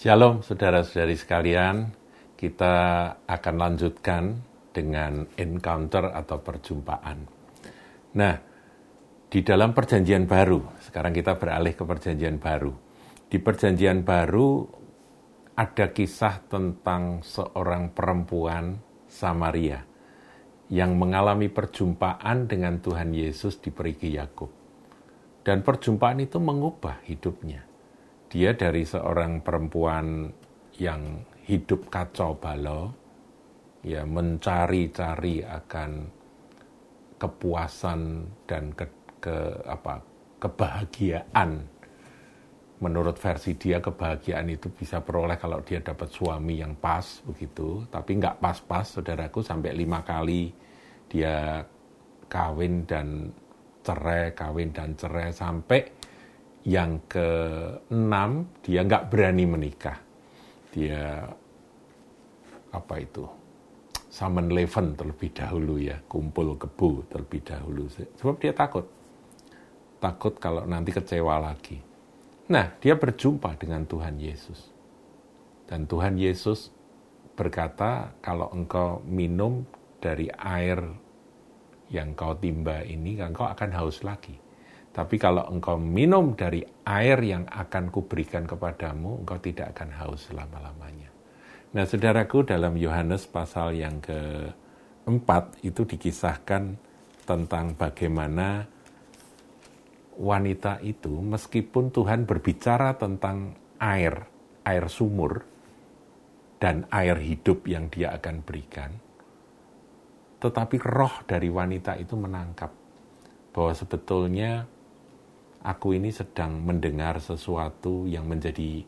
Shalom saudara-saudari sekalian, kita akan lanjutkan dengan encounter atau perjumpaan. Nah, di dalam perjanjian baru, sekarang kita beralih ke perjanjian baru. Di perjanjian baru ada kisah tentang seorang perempuan Samaria yang mengalami perjumpaan dengan Tuhan Yesus di perigi Yakub. Dan perjumpaan itu mengubah hidupnya dia dari seorang perempuan yang hidup kacau balau, ya mencari-cari akan kepuasan dan ke, ke apa kebahagiaan. Menurut versi dia kebahagiaan itu bisa peroleh kalau dia dapat suami yang pas begitu, tapi nggak pas-pas, saudaraku sampai lima kali dia kawin dan cerai, kawin dan cerai sampai yang keenam dia nggak berani menikah. Dia apa itu? Summon leven terlebih dahulu ya kumpul kebu terlebih dahulu. Sebab dia takut. Takut kalau nanti kecewa lagi. Nah dia berjumpa dengan Tuhan Yesus. Dan Tuhan Yesus berkata kalau engkau minum dari air yang kau timba ini engkau akan haus lagi tapi kalau engkau minum dari air yang akan kuberikan kepadamu, engkau tidak akan haus selama-lamanya. Nah, saudaraku, dalam Yohanes pasal yang keempat itu dikisahkan tentang bagaimana wanita itu, meskipun Tuhan berbicara tentang air, air sumur, dan air hidup yang dia akan berikan, tetapi roh dari wanita itu menangkap bahwa sebetulnya aku ini sedang mendengar sesuatu yang menjadi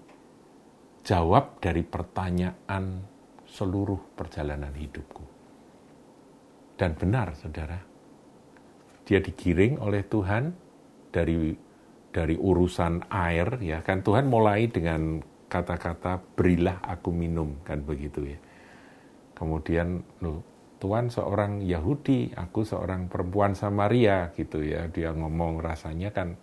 jawab dari pertanyaan seluruh perjalanan hidupku. Dan benar, saudara, dia digiring oleh Tuhan dari dari urusan air, ya kan Tuhan mulai dengan kata-kata berilah aku minum, kan begitu ya. Kemudian, loh, Tuhan seorang Yahudi, aku seorang perempuan Samaria gitu ya. Dia ngomong rasanya kan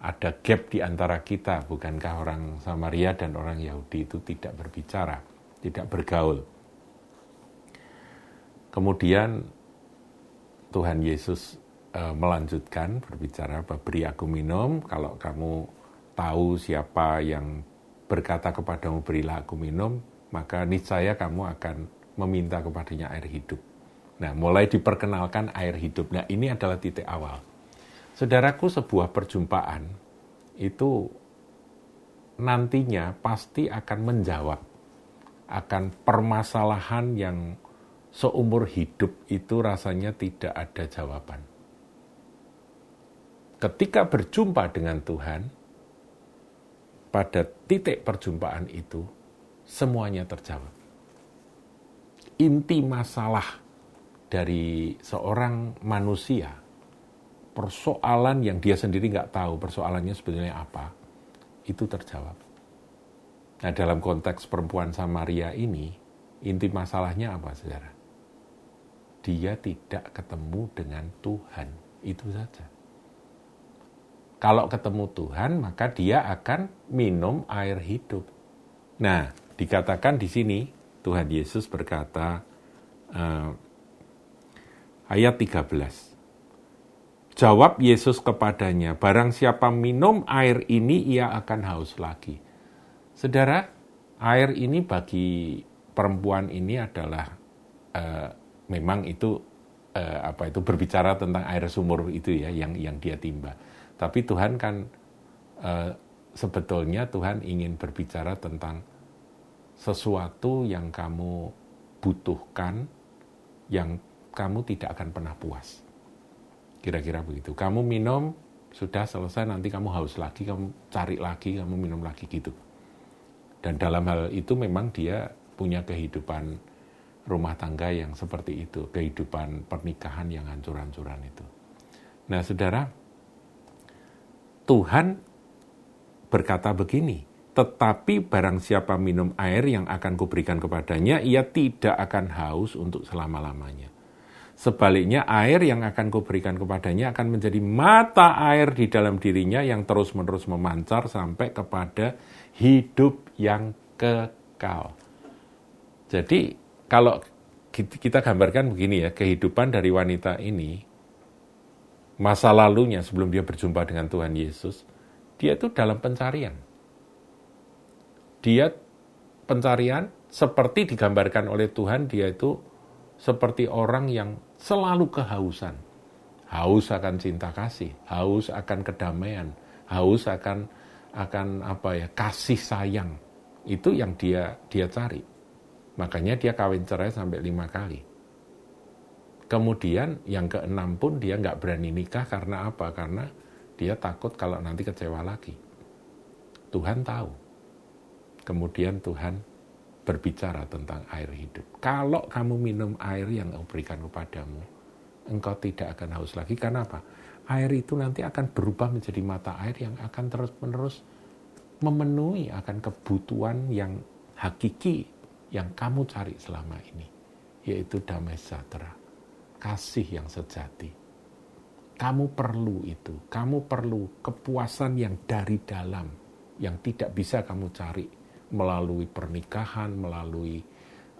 ada gap di antara kita, bukankah orang Samaria dan orang Yahudi itu tidak berbicara, tidak bergaul. Kemudian Tuhan Yesus e, melanjutkan berbicara, beri aku minum, kalau kamu tahu siapa yang berkata kepadamu berilah aku minum, maka niscaya kamu akan meminta kepadanya air hidup. Nah, mulai diperkenalkan air hidup. Nah, ini adalah titik awal Saudaraku, sebuah perjumpaan itu nantinya pasti akan menjawab akan permasalahan yang seumur hidup itu rasanya tidak ada jawaban. Ketika berjumpa dengan Tuhan, pada titik perjumpaan itu, semuanya terjawab. Inti masalah dari seorang manusia persoalan yang dia sendiri nggak tahu persoalannya sebetulnya apa, itu terjawab. Nah dalam konteks perempuan Samaria ini, inti masalahnya apa saudara? Dia tidak ketemu dengan Tuhan, itu saja. Kalau ketemu Tuhan, maka dia akan minum air hidup. Nah, dikatakan di sini, Tuhan Yesus berkata, uh, ayat 13, Jawab Yesus kepadanya, barang siapa minum air ini ia akan haus lagi. Saudara, air ini bagi perempuan ini adalah uh, memang itu uh, apa itu berbicara tentang air sumur itu ya yang yang dia timba. Tapi Tuhan kan uh, sebetulnya Tuhan ingin berbicara tentang sesuatu yang kamu butuhkan yang kamu tidak akan pernah puas. Kira-kira begitu. Kamu minum, sudah selesai, nanti kamu haus lagi, kamu cari lagi, kamu minum lagi gitu. Dan dalam hal itu memang dia punya kehidupan rumah tangga yang seperti itu, kehidupan pernikahan yang hancur-hancuran itu. Nah, saudara, Tuhan berkata begini, tetapi barang siapa minum air yang akan kuberikan kepadanya, ia tidak akan haus untuk selama-lamanya. Sebaliknya air yang akan kuberikan kepadanya akan menjadi mata air di dalam dirinya yang terus-menerus memancar sampai kepada hidup yang kekal. Jadi kalau kita gambarkan begini ya, kehidupan dari wanita ini, masa lalunya sebelum dia berjumpa dengan Tuhan Yesus, dia itu dalam pencarian. Dia pencarian seperti digambarkan oleh Tuhan, dia itu seperti orang yang selalu kehausan. Haus akan cinta kasih, haus akan kedamaian, haus akan akan apa ya kasih sayang itu yang dia dia cari Makanya dia kawin cerai sampai lima kali. Kemudian yang keenam pun dia nggak berani nikah karena apa? Karena dia takut kalau nanti kecewa lagi. Tuhan tahu. Kemudian Tuhan berbicara tentang air hidup. Kalau kamu minum air yang aku berikan kepadamu, engkau tidak akan haus lagi. Karena apa? Air itu nanti akan berubah menjadi mata air yang akan terus-menerus memenuhi akan kebutuhan yang hakiki yang kamu cari selama ini, yaitu damai sejahtera, kasih yang sejati. Kamu perlu itu, kamu perlu kepuasan yang dari dalam, yang tidak bisa kamu cari melalui pernikahan, melalui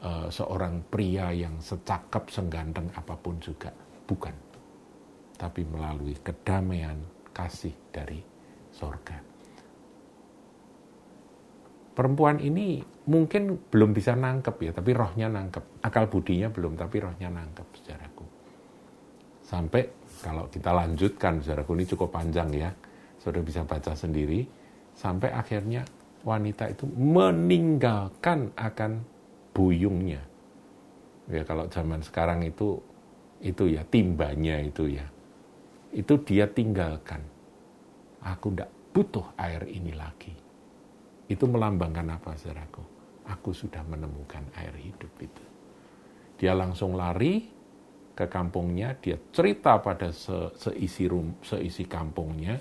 uh, seorang pria yang secakap, sengganteng apa pun juga. Bukan. Tapi melalui kedamaian, kasih dari sorga perempuan ini mungkin belum bisa nangkep ya, tapi rohnya nangkep. Akal budinya belum, tapi rohnya nangkep, saudaraku. Sampai kalau kita lanjutkan, saudaraku ini cukup panjang ya, saudara bisa baca sendiri, sampai akhirnya wanita itu meninggalkan akan buyungnya. Ya kalau zaman sekarang itu itu ya timbanya itu ya. Itu dia tinggalkan. Aku tidak butuh air ini lagi itu melambangkan apa, saudaraku? Aku sudah menemukan air hidup itu. Dia langsung lari ke kampungnya, dia cerita pada se seisi rum, seisi kampungnya.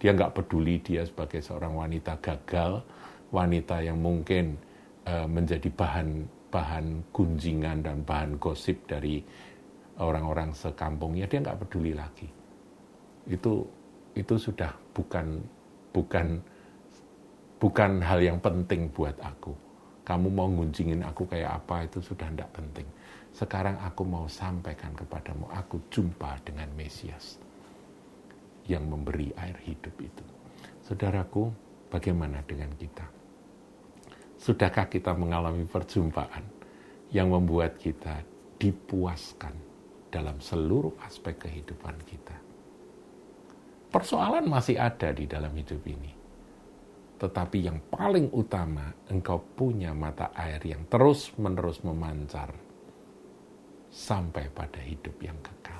Dia nggak peduli dia sebagai seorang wanita gagal, wanita yang mungkin uh, menjadi bahan bahan gunjingan dan bahan gosip dari orang-orang sekampungnya. Dia nggak peduli lagi. Itu itu sudah bukan bukan bukan hal yang penting buat aku. Kamu mau ngunjingin aku kayak apa itu sudah tidak penting. Sekarang aku mau sampaikan kepadamu, aku jumpa dengan Mesias yang memberi air hidup itu. Saudaraku, bagaimana dengan kita? Sudahkah kita mengalami perjumpaan yang membuat kita dipuaskan dalam seluruh aspek kehidupan kita? Persoalan masih ada di dalam hidup ini tetapi yang paling utama, engkau punya mata air yang terus-menerus memancar sampai pada hidup yang kekal.